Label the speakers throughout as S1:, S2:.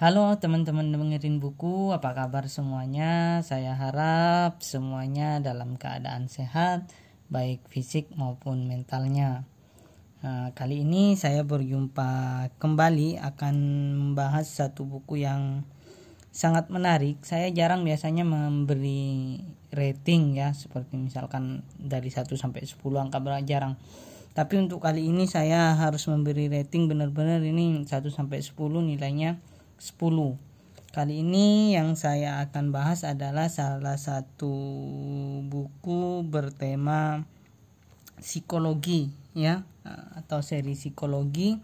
S1: Halo teman-teman dengerin buku, apa kabar semuanya? Saya harap semuanya dalam keadaan sehat, baik fisik maupun mentalnya. Nah, kali ini saya berjumpa kembali akan membahas satu buku yang sangat menarik. Saya jarang biasanya memberi rating ya, seperti misalkan dari 1 sampai 10 angka berapa jarang. Tapi untuk kali ini saya harus memberi rating benar-benar ini 1 sampai 10 nilainya 10. Kali ini yang saya akan bahas adalah salah satu buku bertema psikologi ya atau seri psikologi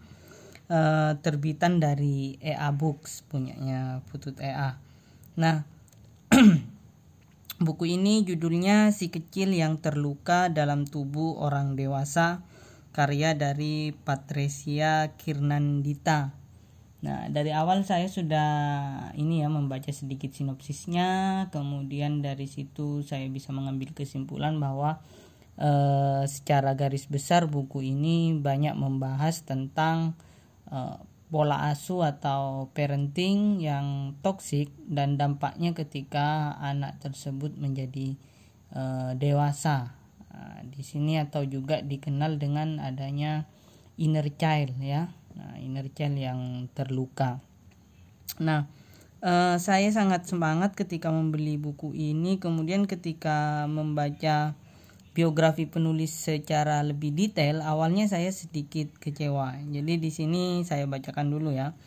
S1: uh, terbitan dari EA Books punyanya Putut EA. Nah, buku ini judulnya Si Kecil yang Terluka dalam Tubuh Orang Dewasa karya dari Patricia Kirnandita Nah, dari awal saya sudah ini ya membaca sedikit sinopsisnya, kemudian dari situ saya bisa mengambil kesimpulan bahwa e, secara garis besar buku ini banyak membahas tentang e, pola asuh atau parenting yang toksik dan dampaknya ketika anak tersebut menjadi e, dewasa. Nah, di sini atau juga dikenal dengan adanya inner child ya Nah, inner child yang terluka. Nah, uh, saya sangat semangat ketika membeli buku ini. Kemudian ketika membaca biografi penulis secara lebih detail, awalnya saya sedikit kecewa. Jadi di sini saya bacakan dulu ya.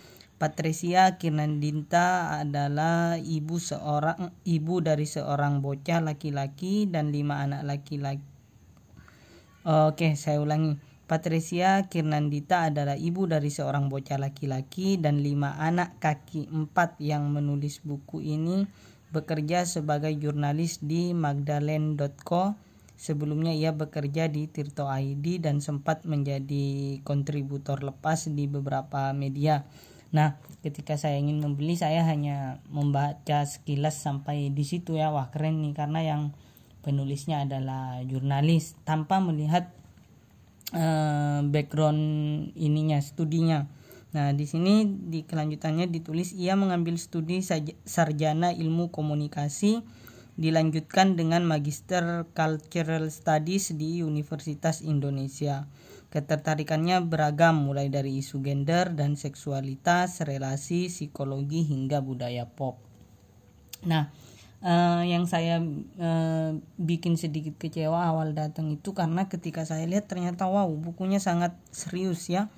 S1: Patricia Kirnandinta adalah ibu seorang ibu dari seorang bocah laki-laki dan lima anak laki-laki. Oke, saya ulangi. Patricia Kirnandita adalah ibu dari seorang bocah laki-laki dan lima anak kaki empat yang menulis buku ini bekerja sebagai jurnalis di magdalene.co. Sebelumnya ia bekerja di Tirto ID dan sempat menjadi kontributor lepas di beberapa media. Nah, ketika saya ingin membeli saya hanya membaca sekilas sampai di situ ya. Wah, keren nih karena yang penulisnya adalah jurnalis tanpa melihat uh, background ininya studinya. Nah, di sini di kelanjutannya ditulis ia mengambil studi sarjana ilmu komunikasi dilanjutkan dengan Magister Cultural Studies di Universitas Indonesia. Ketertarikannya beragam mulai dari isu gender dan seksualitas, relasi, psikologi hingga budaya pop. Nah, uh, yang saya uh, bikin sedikit kecewa awal datang itu karena ketika saya lihat ternyata wow bukunya sangat serius ya.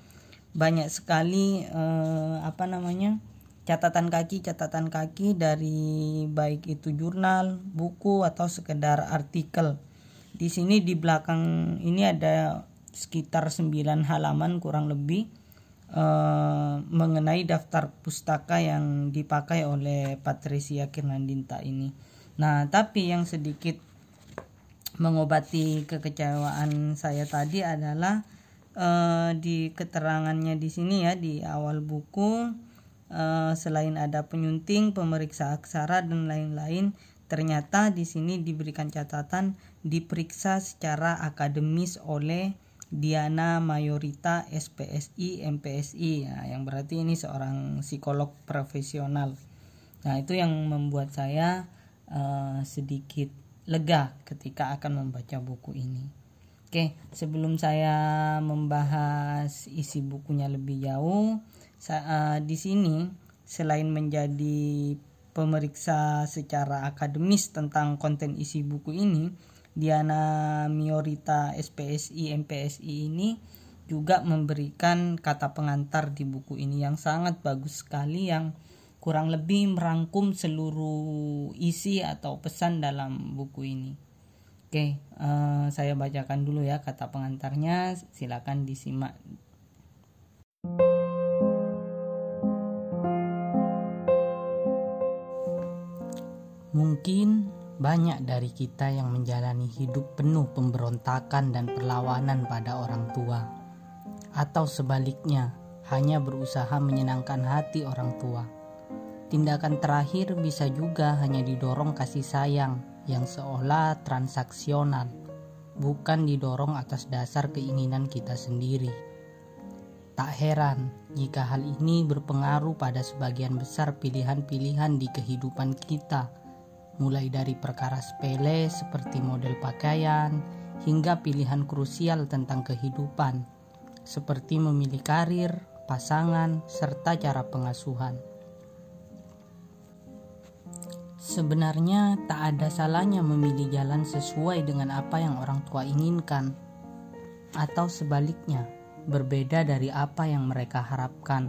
S1: Banyak sekali uh, apa namanya catatan kaki catatan kaki dari baik itu jurnal buku atau sekedar artikel. Di sini di belakang ini ada sekitar 9 halaman kurang lebih uh, mengenai daftar pustaka yang dipakai oleh Patricia Kirnandinta ini. Nah, tapi yang sedikit mengobati kekecewaan saya tadi adalah uh, di keterangannya di sini ya di awal buku uh, selain ada penyunting, pemeriksa aksara dan lain-lain, ternyata di sini diberikan catatan diperiksa secara akademis oleh Diana Mayorita SPSI MPSI ya, yang berarti ini seorang psikolog profesional. Nah, itu yang membuat saya uh, sedikit lega ketika akan membaca buku ini. Oke, sebelum saya membahas isi bukunya lebih jauh, saya, uh, di sini selain menjadi pemeriksa secara akademis tentang konten isi buku ini, Diana Miorita SPSI MPSI ini juga memberikan kata pengantar di buku ini yang sangat bagus sekali yang kurang lebih merangkum seluruh isi atau pesan dalam buku ini. Oke, uh, saya bacakan dulu ya kata pengantarnya. Silakan disimak. Mungkin banyak dari kita yang menjalani hidup penuh pemberontakan dan perlawanan pada orang tua, atau sebaliknya, hanya berusaha menyenangkan hati orang tua. Tindakan terakhir bisa juga hanya didorong kasih sayang yang seolah transaksional, bukan didorong atas dasar keinginan kita sendiri. Tak heran jika hal ini berpengaruh pada sebagian besar pilihan-pilihan di kehidupan kita, mulai dari perkara sepele seperti model pakaian hingga pilihan krusial tentang kehidupan, seperti memilih karir, pasangan, serta cara pengasuhan. Sebenarnya tak ada salahnya memilih jalan sesuai dengan apa yang orang tua inginkan, atau sebaliknya berbeda dari apa yang mereka harapkan.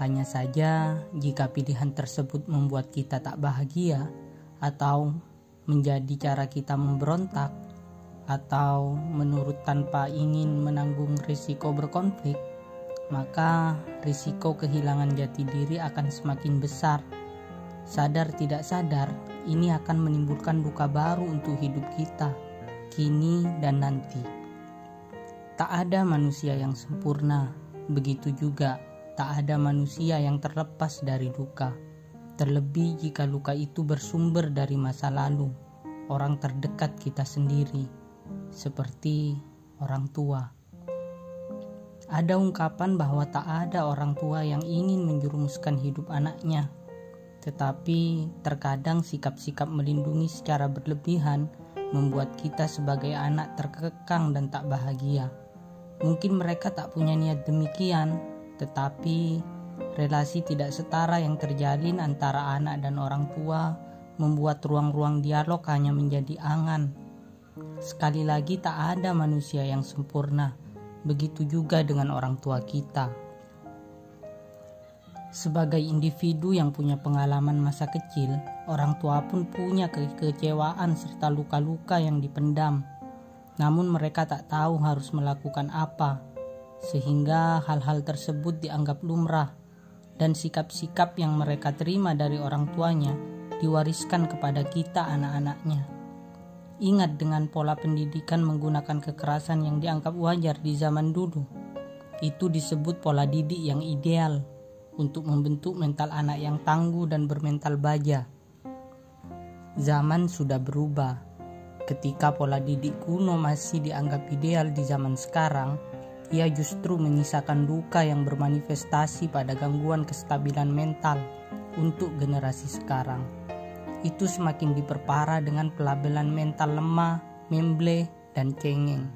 S1: Hanya saja, jika pilihan tersebut membuat kita tak bahagia, atau menjadi cara kita memberontak, atau menurut tanpa ingin menanggung risiko berkonflik, maka risiko kehilangan jati diri akan semakin besar. Sadar tidak sadar, ini akan menimbulkan duka baru untuk hidup kita, kini dan nanti. Tak ada manusia yang sempurna, begitu juga tak ada manusia yang terlepas dari luka. Terlebih jika luka itu bersumber dari masa lalu, orang terdekat kita sendiri, seperti orang tua. Ada ungkapan bahwa tak ada orang tua yang ingin menjerumuskan hidup anaknya, tetapi terkadang sikap-sikap melindungi secara berlebihan membuat kita sebagai anak terkekang dan tak bahagia. Mungkin mereka tak punya niat demikian, tetapi relasi tidak setara yang terjalin antara anak dan orang tua membuat ruang-ruang dialog hanya menjadi angan. Sekali lagi, tak ada manusia yang sempurna. Begitu juga dengan orang tua kita. Sebagai individu yang punya pengalaman masa kecil, orang tua pun punya kekecewaan serta luka-luka yang dipendam namun mereka tak tahu harus melakukan apa, sehingga hal-hal tersebut dianggap lumrah, dan sikap-sikap yang mereka terima dari orang tuanya diwariskan kepada kita, anak-anaknya. Ingat dengan pola pendidikan menggunakan kekerasan yang dianggap wajar di zaman dulu. Itu disebut pola didik yang ideal untuk membentuk mental anak yang tangguh dan bermental baja. Zaman sudah berubah Ketika pola didik kuno masih dianggap ideal di zaman sekarang, ia justru menyisakan duka yang bermanifestasi pada gangguan kestabilan mental untuk generasi sekarang. Itu semakin diperparah dengan pelabelan mental lemah, memble, dan cengeng.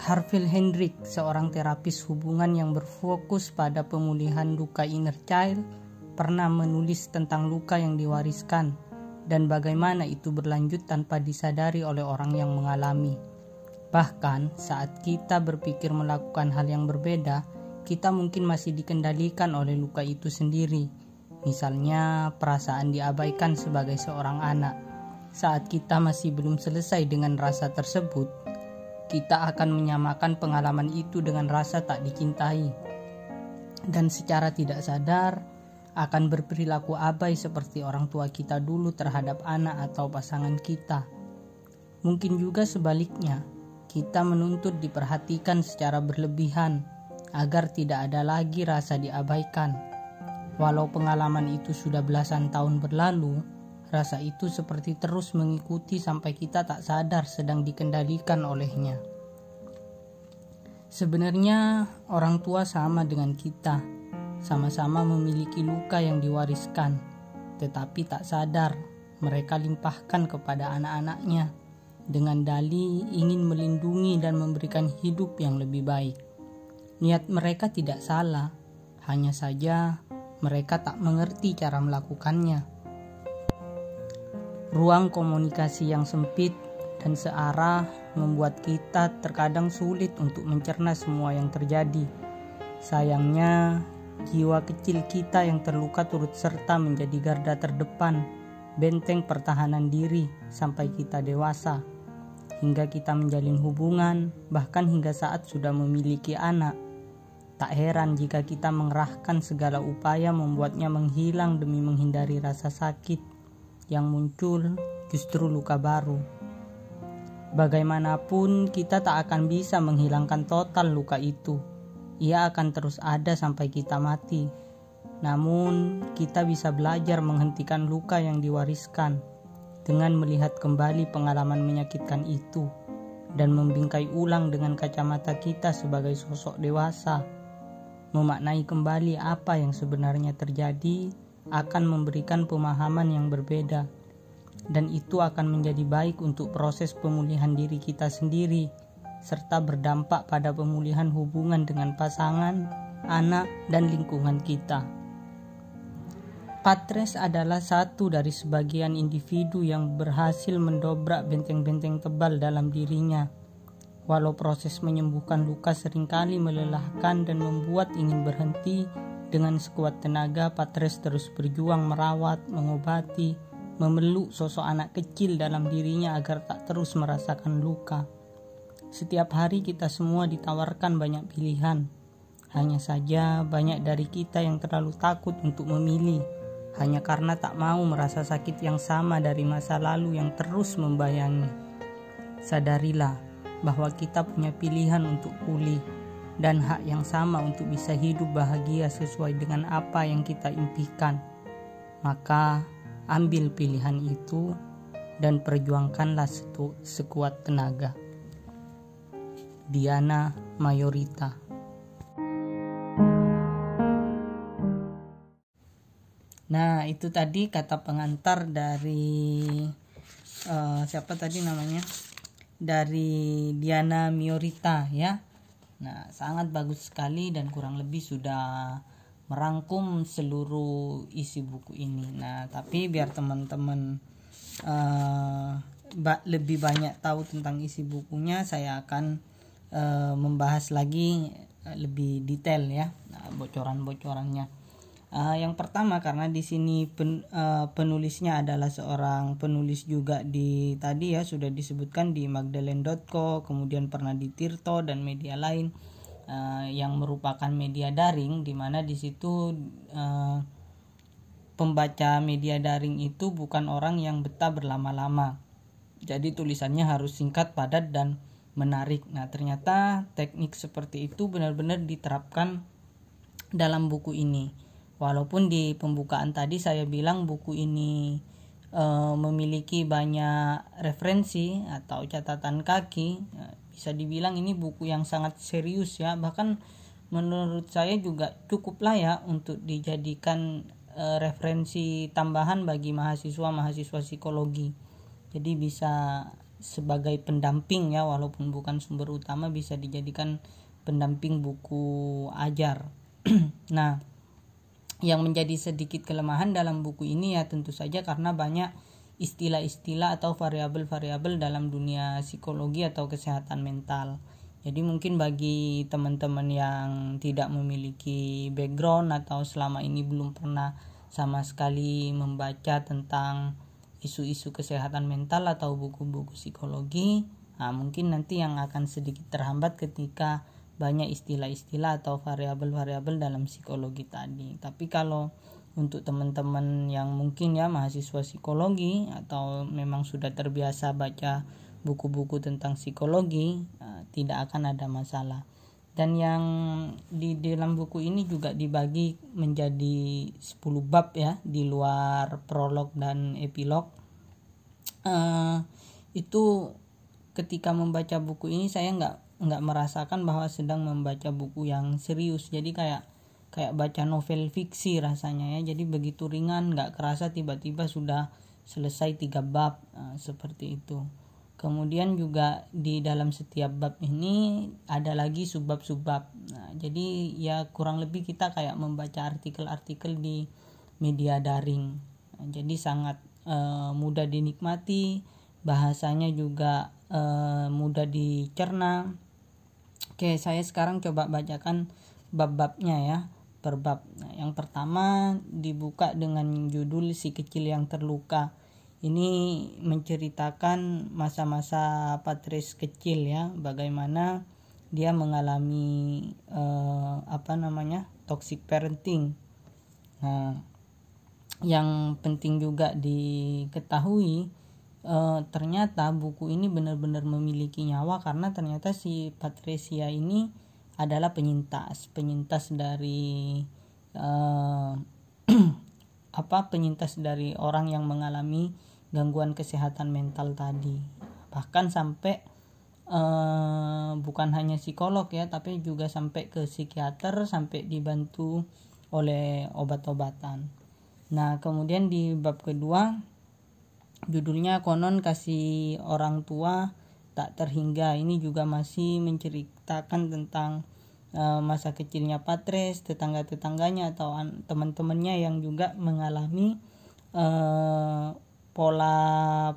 S1: Harville Hendrik, seorang terapis hubungan yang berfokus pada pemulihan luka inner child, pernah menulis tentang luka yang diwariskan dan bagaimana itu berlanjut tanpa disadari oleh orang yang mengalami. Bahkan saat kita berpikir melakukan hal yang berbeda, kita mungkin masih dikendalikan oleh luka itu sendiri. Misalnya, perasaan diabaikan sebagai seorang anak. Saat kita masih belum selesai dengan rasa tersebut, kita akan menyamakan pengalaman itu dengan rasa tak dicintai. Dan secara tidak sadar, akan berperilaku abai seperti orang tua kita dulu terhadap anak atau pasangan kita. Mungkin juga sebaliknya, kita menuntut diperhatikan secara berlebihan agar tidak ada lagi rasa diabaikan. Walau pengalaman itu sudah belasan tahun berlalu, rasa itu seperti terus mengikuti sampai kita tak sadar sedang dikendalikan olehnya. Sebenarnya, orang tua sama dengan kita sama-sama memiliki luka yang diwariskan, tetapi tak sadar mereka limpahkan kepada anak-anaknya dengan dali ingin melindungi dan memberikan hidup yang lebih baik. Niat mereka tidak salah, hanya saja mereka tak mengerti cara melakukannya. Ruang komunikasi yang sempit dan searah membuat kita terkadang sulit untuk mencerna semua yang terjadi. Sayangnya, Jiwa kecil kita yang terluka turut serta menjadi garda terdepan, benteng pertahanan diri sampai kita dewasa, hingga kita menjalin hubungan, bahkan hingga saat sudah memiliki anak. Tak heran jika kita mengerahkan segala upaya membuatnya menghilang demi menghindari rasa sakit yang muncul justru luka baru. Bagaimanapun, kita tak akan bisa menghilangkan total luka itu ia akan terus ada sampai kita mati. Namun, kita bisa belajar menghentikan luka yang diwariskan dengan melihat kembali pengalaman menyakitkan itu dan membingkai ulang dengan kacamata kita sebagai sosok dewasa. Memaknai kembali apa yang sebenarnya terjadi akan memberikan pemahaman yang berbeda, dan itu akan menjadi baik untuk proses pemulihan diri kita sendiri, serta berdampak pada pemulihan hubungan dengan pasangan, anak, dan lingkungan kita. Patres adalah satu dari sebagian individu yang berhasil mendobrak benteng-benteng tebal dalam dirinya. Walau proses menyembuhkan luka sering kali melelahkan dan membuat ingin berhenti, dengan sekuat tenaga Patres terus berjuang merawat, mengobati, memeluk sosok anak kecil dalam dirinya agar tak terus merasakan luka. Setiap hari kita semua ditawarkan banyak pilihan. Hanya saja banyak dari kita yang terlalu takut untuk memilih hanya karena tak mau merasa sakit yang sama dari masa lalu yang terus membayangi. Sadarilah bahwa kita punya pilihan untuk pulih dan hak yang sama untuk bisa hidup bahagia sesuai dengan apa yang kita impikan. Maka, ambil pilihan itu dan perjuangkanlah sekuat tenaga. Diana Mayorita Nah, itu tadi kata pengantar dari uh, siapa tadi namanya? Dari Diana Miorita ya. Nah, sangat bagus sekali dan kurang lebih sudah merangkum seluruh isi buku ini. Nah, tapi biar teman-teman uh, lebih banyak tahu tentang isi bukunya, saya akan uh, membahas lagi lebih detail ya, nah, bocoran-bocorannya. Uh, yang pertama karena di sini pen, uh, penulisnya adalah seorang penulis juga di tadi ya sudah disebutkan di magdalene.co, kemudian pernah di Tirto dan media lain uh, yang merupakan media daring di mana di situ uh, pembaca media daring itu bukan orang yang betah berlama-lama. Jadi tulisannya harus singkat, padat dan menarik. Nah, ternyata teknik seperti itu benar-benar diterapkan dalam buku ini walaupun di pembukaan tadi saya bilang buku ini e, memiliki banyak referensi atau catatan kaki ya, bisa dibilang ini buku yang sangat serius ya. Bahkan menurut saya juga cukuplah ya untuk dijadikan e, referensi tambahan bagi mahasiswa-mahasiswa psikologi. Jadi bisa sebagai pendamping ya walaupun bukan sumber utama bisa dijadikan pendamping buku ajar. Nah yang menjadi sedikit kelemahan dalam buku ini ya tentu saja karena banyak istilah-istilah atau variabel-variabel dalam dunia psikologi atau kesehatan mental. Jadi mungkin bagi teman-teman yang tidak memiliki background atau selama ini belum pernah sama sekali membaca tentang isu-isu kesehatan mental atau buku-buku psikologi, nah mungkin nanti yang akan sedikit terhambat ketika banyak istilah-istilah atau variabel-variabel dalam psikologi tadi. Tapi kalau untuk teman-teman yang mungkin ya mahasiswa psikologi atau memang sudah terbiasa baca buku-buku tentang psikologi, uh, tidak akan ada masalah. Dan yang di dalam buku ini juga dibagi menjadi 10 bab ya di luar prolog dan epilog. Uh, itu ketika membaca buku ini saya nggak nggak merasakan bahwa sedang membaca buku yang serius. Jadi kayak kayak baca novel fiksi rasanya ya. Jadi begitu ringan nggak kerasa tiba-tiba sudah selesai tiga bab nah, seperti itu. Kemudian juga di dalam setiap bab ini ada lagi subbab-subbab. Nah, jadi ya kurang lebih kita kayak membaca artikel-artikel di media daring. Nah, jadi sangat uh, mudah dinikmati. Bahasanya juga uh, mudah dicerna Oke, saya sekarang coba bacakan bab-babnya ya per bab. Nah, yang pertama dibuka dengan judul si kecil yang terluka. Ini menceritakan masa-masa Patris kecil ya, bagaimana dia mengalami eh, apa namanya toxic parenting. Nah, yang penting juga diketahui e, ternyata buku ini benar-benar memiliki nyawa karena ternyata si Patricia ini adalah penyintas. Penyintas dari e, apa penyintas dari orang yang mengalami gangguan kesehatan mental tadi. Bahkan sampai uh, bukan hanya psikolog ya tapi juga sampai ke psikiater sampai dibantu oleh obat-obatan. Nah kemudian di bab kedua judulnya konon kasih orang tua tak terhingga. Ini juga masih menceritakan tentang uh, masa kecilnya Patres tetangga-tetangganya atau teman-temannya yang juga mengalami uh, pola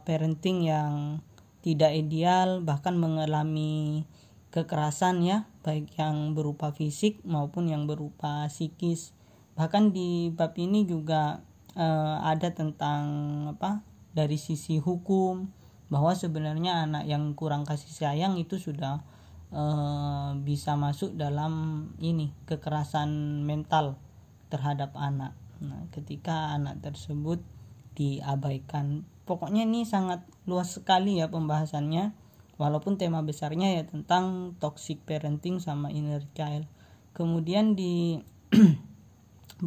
S1: parenting yang tidak ideal bahkan mengalami kekerasan ya baik yang berupa fisik maupun yang berupa psikis. Bahkan di bab ini juga uh, ada tentang apa dari sisi hukum bahwa sebenarnya anak yang kurang kasih sayang itu sudah uh, bisa masuk dalam ini kekerasan mental terhadap anak. Nah ketika anak tersebut diabaikan. Pokoknya ini sangat luas sekali ya pembahasannya walaupun tema besarnya ya tentang toxic parenting sama inner child. Kemudian di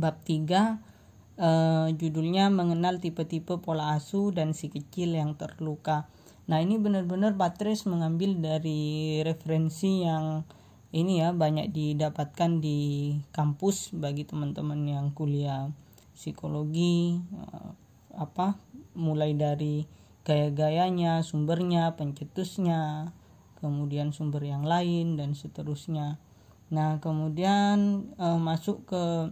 S1: bab 3 eh, judulnya mengenal tipe-tipe pola asuh dan si kecil yang terluka nah ini benar-benar Patrice mengambil dari referensi yang ini ya banyak didapatkan di kampus bagi teman-teman yang kuliah psikologi eh, apa mulai dari gaya-gayanya, sumbernya, pencetusnya, kemudian sumber yang lain dan seterusnya. Nah, kemudian e, masuk ke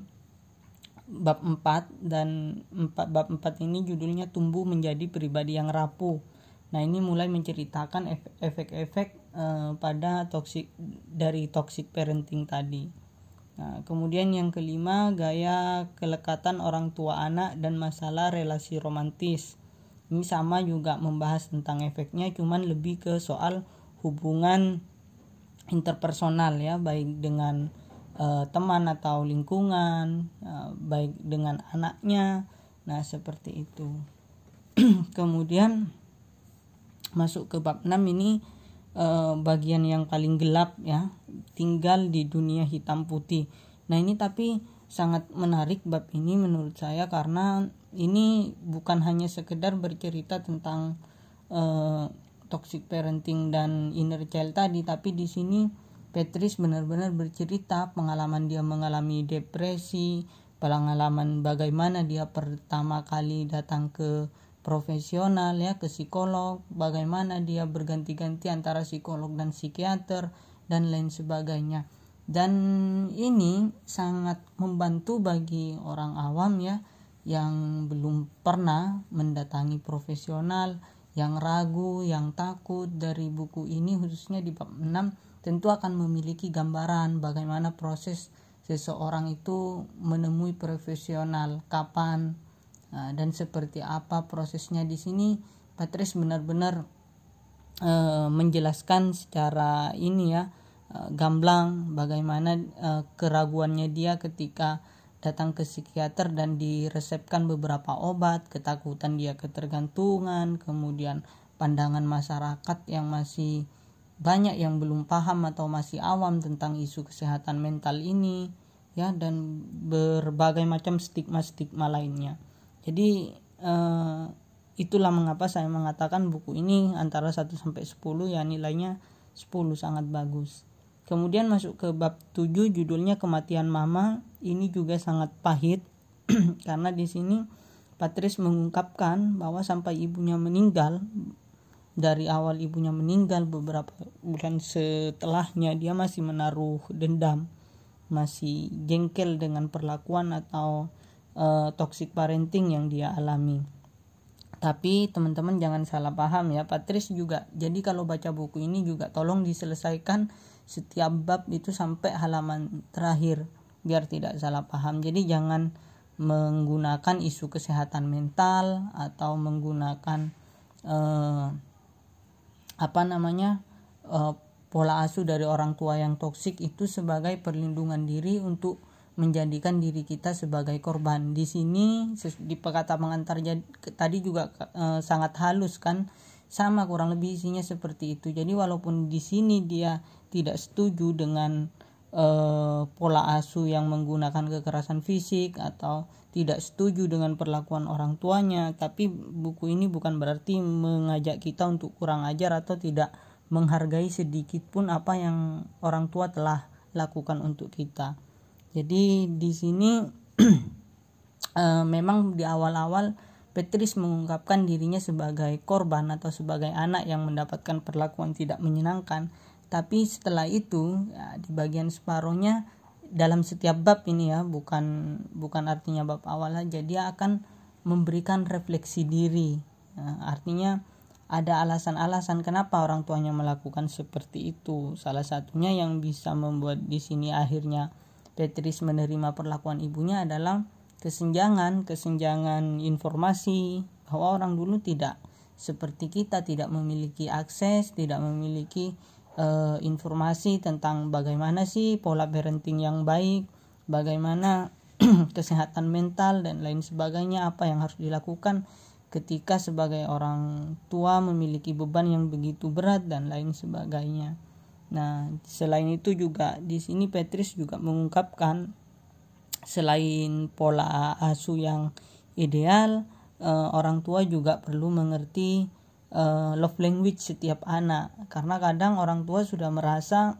S1: bab 4 dan 4 bab 4 ini judulnya tumbuh menjadi pribadi yang rapuh. Nah, ini mulai menceritakan efek-efek e, pada toxic dari toxic parenting tadi. Nah, kemudian yang kelima gaya kelekatan orang tua anak dan masalah relasi romantis ini sama juga membahas tentang efeknya cuman lebih ke soal hubungan interpersonal ya baik dengan uh, teman atau lingkungan uh, baik dengan anaknya. Nah seperti itu. Kemudian masuk ke bab 6 ini uh, bagian yang paling gelap ya. Tinggal di dunia hitam putih. Nah ini tapi sangat menarik bab ini menurut saya karena ini bukan hanya sekedar bercerita tentang uh, toxic parenting dan inner child tadi tapi di sini Petris benar-benar bercerita pengalaman dia mengalami depresi pengalaman bagaimana dia pertama kali datang ke profesional ya ke psikolog bagaimana dia berganti-ganti antara psikolog dan psikiater dan lain sebagainya. Dan ini sangat membantu bagi orang awam ya yang belum pernah mendatangi profesional, yang ragu, yang takut. Dari buku ini khususnya di bab 6 tentu akan memiliki gambaran bagaimana proses seseorang itu menemui profesional, kapan uh, dan seperti apa prosesnya di sini. Patrice benar-benar uh, menjelaskan secara ini ya uh, gamblang bagaimana uh, keraguannya dia ketika datang ke psikiater dan diresepkan beberapa obat, ketakutan dia ketergantungan, kemudian pandangan masyarakat yang masih banyak yang belum paham atau masih awam tentang isu kesehatan mental ini ya dan berbagai macam stigma-stigma lainnya. Jadi eh, itulah mengapa saya mengatakan buku ini antara 1 sampai 10 ya nilainya 10 sangat bagus. Kemudian masuk ke bab 7 judulnya kematian mama. Ini juga sangat pahit karena di sini Patris mengungkapkan bahwa sampai ibunya meninggal dari awal ibunya meninggal beberapa bulan setelahnya dia masih menaruh dendam, masih jengkel dengan perlakuan atau uh, toxic parenting yang dia alami. Tapi teman-teman jangan salah paham ya, Patris juga. Jadi kalau baca buku ini juga tolong diselesaikan setiap bab itu sampai halaman terakhir biar tidak salah paham jadi jangan menggunakan isu kesehatan mental atau menggunakan eh, apa namanya eh, pola asuh dari orang tua yang toksik itu sebagai perlindungan diri untuk menjadikan diri kita sebagai korban. Di sini di kata pengantar tadi juga e, sangat halus kan, sama kurang lebih isinya seperti itu. Jadi walaupun di sini dia tidak setuju dengan uh, pola asuh yang menggunakan kekerasan fisik atau tidak setuju dengan perlakuan orang tuanya tapi buku ini bukan berarti mengajak kita untuk kurang ajar atau tidak menghargai sedikit pun apa yang orang tua telah lakukan untuk kita. Jadi di sini uh, memang di awal-awal Petris mengungkapkan dirinya sebagai korban atau sebagai anak yang mendapatkan perlakuan tidak menyenangkan. Tapi setelah itu ya, di bagian separuhnya dalam setiap bab ini ya bukan bukan artinya bab awal aja dia akan memberikan refleksi diri. Nah, artinya ada alasan-alasan kenapa orang tuanya melakukan seperti itu. Salah satunya yang bisa membuat di sini akhirnya Petris menerima perlakuan ibunya adalah kesenjangan, kesenjangan informasi bahwa orang dulu tidak seperti kita tidak memiliki akses, tidak memiliki uh, informasi tentang bagaimana sih pola parenting yang baik, bagaimana kesehatan mental dan lain sebagainya, apa yang harus dilakukan ketika sebagai orang tua memiliki beban yang begitu berat dan lain sebagainya. Nah, selain itu juga di sini Petris juga mengungkapkan selain pola asuh yang ideal uh, orang tua juga perlu mengerti uh, love language setiap anak. Karena kadang orang tua sudah merasa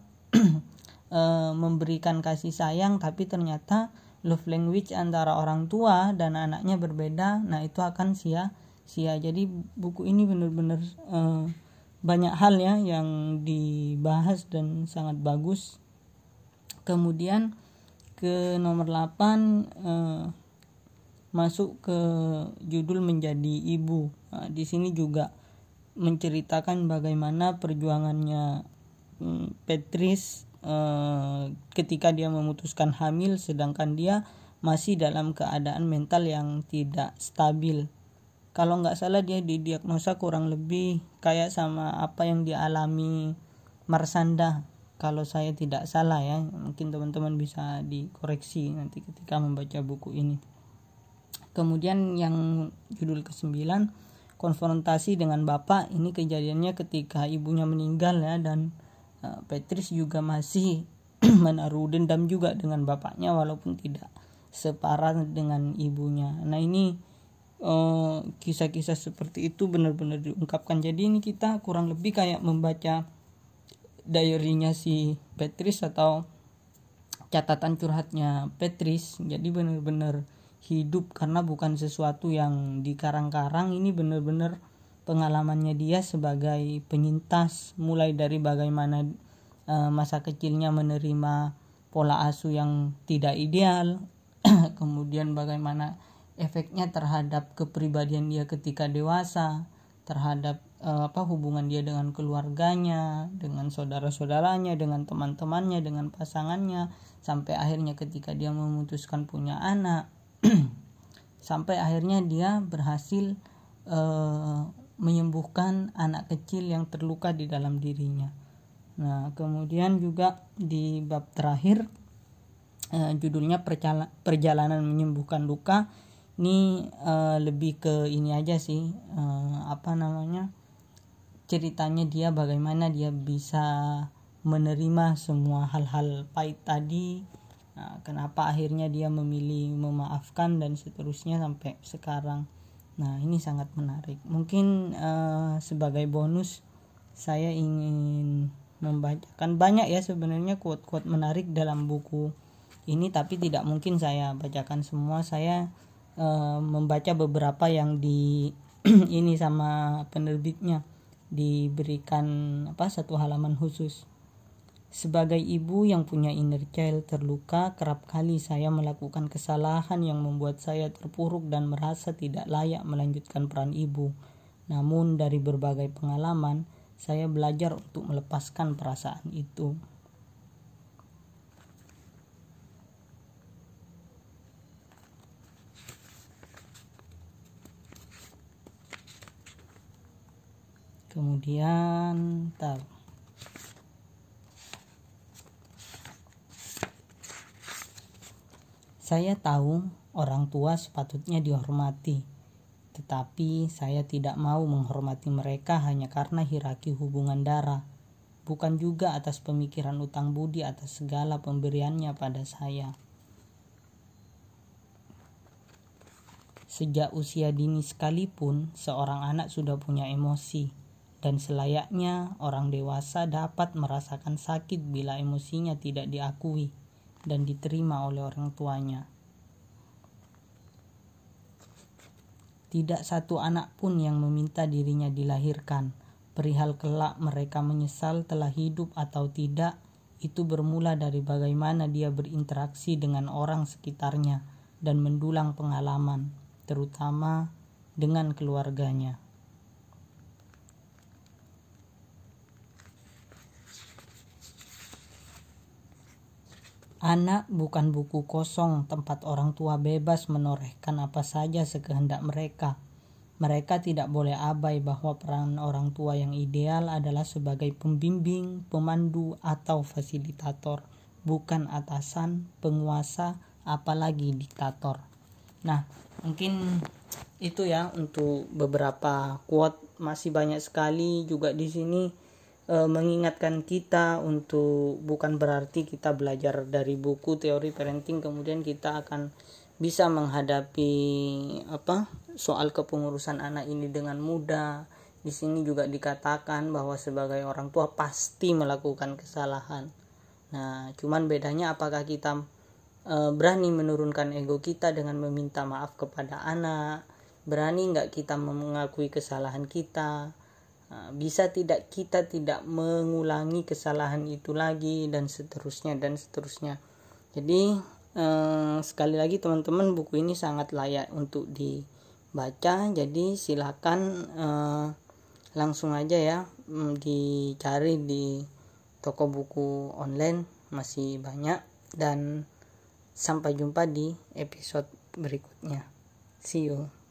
S1: uh, memberikan kasih sayang tapi ternyata love language antara orang tua dan anaknya berbeda nah itu akan sia-sia jadi buku ini benar-benar uh, banyak hal ya yang dibahas dan sangat bagus. Kemudian ke nomor 8 eh, masuk ke judul menjadi ibu. Nah, di sini juga menceritakan bagaimana perjuangannya hmm, Petris eh, ketika dia memutuskan hamil sedangkan dia masih dalam keadaan mental yang tidak stabil. Kalau nggak salah dia didiagnosa kurang lebih kayak sama apa yang dialami Marsanda kalau saya tidak salah ya mungkin teman-teman bisa dikoreksi nanti ketika membaca buku ini kemudian yang judul ke-9 konfrontasi dengan bapak. Ini kejadiannya ketika ibunya meninggal ya dan uh, Petris juga masih menaruh dendam juga dengan bapaknya walaupun tidak separah dengan ibunya. Nah ini uh, kisah-kisah seperti itu benar-benar diungkapkan. Jadi ini kita kurang lebih kayak membaca diary-nya si Petris atau catatan curhatnya Petris jadi benar-benar hidup karena bukan sesuatu yang dikarang-karang. Ini benar-benar pengalamannya dia sebagai penyintas mulai dari bagaimana uh, masa kecilnya menerima pola asuh yang tidak ideal kemudian bagaimana efeknya terhadap kepribadian dia ketika dewasa terhadap uh, apa hubungan dia dengan keluarganya, dengan saudara-saudaranya, dengan teman-temannya, dengan pasangannya sampai akhirnya ketika dia memutuskan punya anak sampai akhirnya dia berhasil uh, menyembuhkan anak kecil yang terluka di dalam dirinya. Nah, kemudian juga di bab terakhir uh, judulnya perjalanan menyembuhkan luka ini uh, lebih ke ini aja sih uh, apa namanya ceritanya dia bagaimana dia bisa menerima semua hal-hal pahit tadi nah, kenapa akhirnya dia memilih memaafkan dan seterusnya sampai sekarang? Nah ini sangat menarik. Mungkin uh, sebagai bonus saya ingin membacakan banyak ya sebenarnya quote-quote menarik dalam buku ini tapi tidak mungkin saya bacakan semua. Saya uh, membaca beberapa yang di ini sama penerbitnya. Diberikan apa satu halaman khusus. Sebagai ibu yang punya inner child terluka, kerap kali saya melakukan kesalahan yang membuat saya terpuruk dan merasa tidak layak melanjutkan peran ibu. Namun dari berbagai pengalaman, saya belajar untuk melepaskan perasaan itu. kemudian tar saya tahu orang tua sepatutnya dihormati tetapi saya tidak mau menghormati mereka hanya karena hiraki hubungan darah bukan juga atas pemikiran utang budi atas segala pemberiannya pada saya. Sejak usia dini sekalipun, seorang anak sudah punya emosi dan selayaknya orang dewasa dapat merasakan sakit bila emosinya tidak diakui dan diterima oleh orang tuanya. Tidak satu anak pun yang meminta dirinya dilahirkan. Perihal kelak mereka menyesal telah hidup atau tidak, itu bermula dari bagaimana dia berinteraksi dengan orang sekitarnya dan mendulang pengalaman, terutama dengan keluarganya. Anak bukan buku kosong tempat orang tua bebas menorehkan apa saja sekehendak mereka. Mereka tidak boleh abai bahwa peran orang tua yang ideal adalah sebagai pembimbing, pemandu, atau fasilitator, bukan atasan, penguasa, apalagi diktator. Nah, mungkin itu ya untuk beberapa quote masih banyak sekali juga di sini e, mengingatkan kita untuk bukan berarti kita belajar dari buku teori parenting kemudian kita akan bisa menghadapi apa soal kepengurusan anak ini dengan mudah. Di sini juga dikatakan bahwa sebagai orang tua pasti melakukan kesalahan. Nah, cuman bedanya apakah kita e, berani menurunkan ego kita dengan meminta maaf kepada anak, berani nggak kita mengakui kesalahan kita, bisa tidak kita tidak mengulangi kesalahan itu lagi dan seterusnya dan seterusnya. Jadi eh, sekali lagi teman-teman buku ini sangat layak untuk dibaca. Jadi silakan eh, langsung aja ya mm, dicari di toko buku online masih banyak. Dan sampai jumpa di episode berikutnya. See you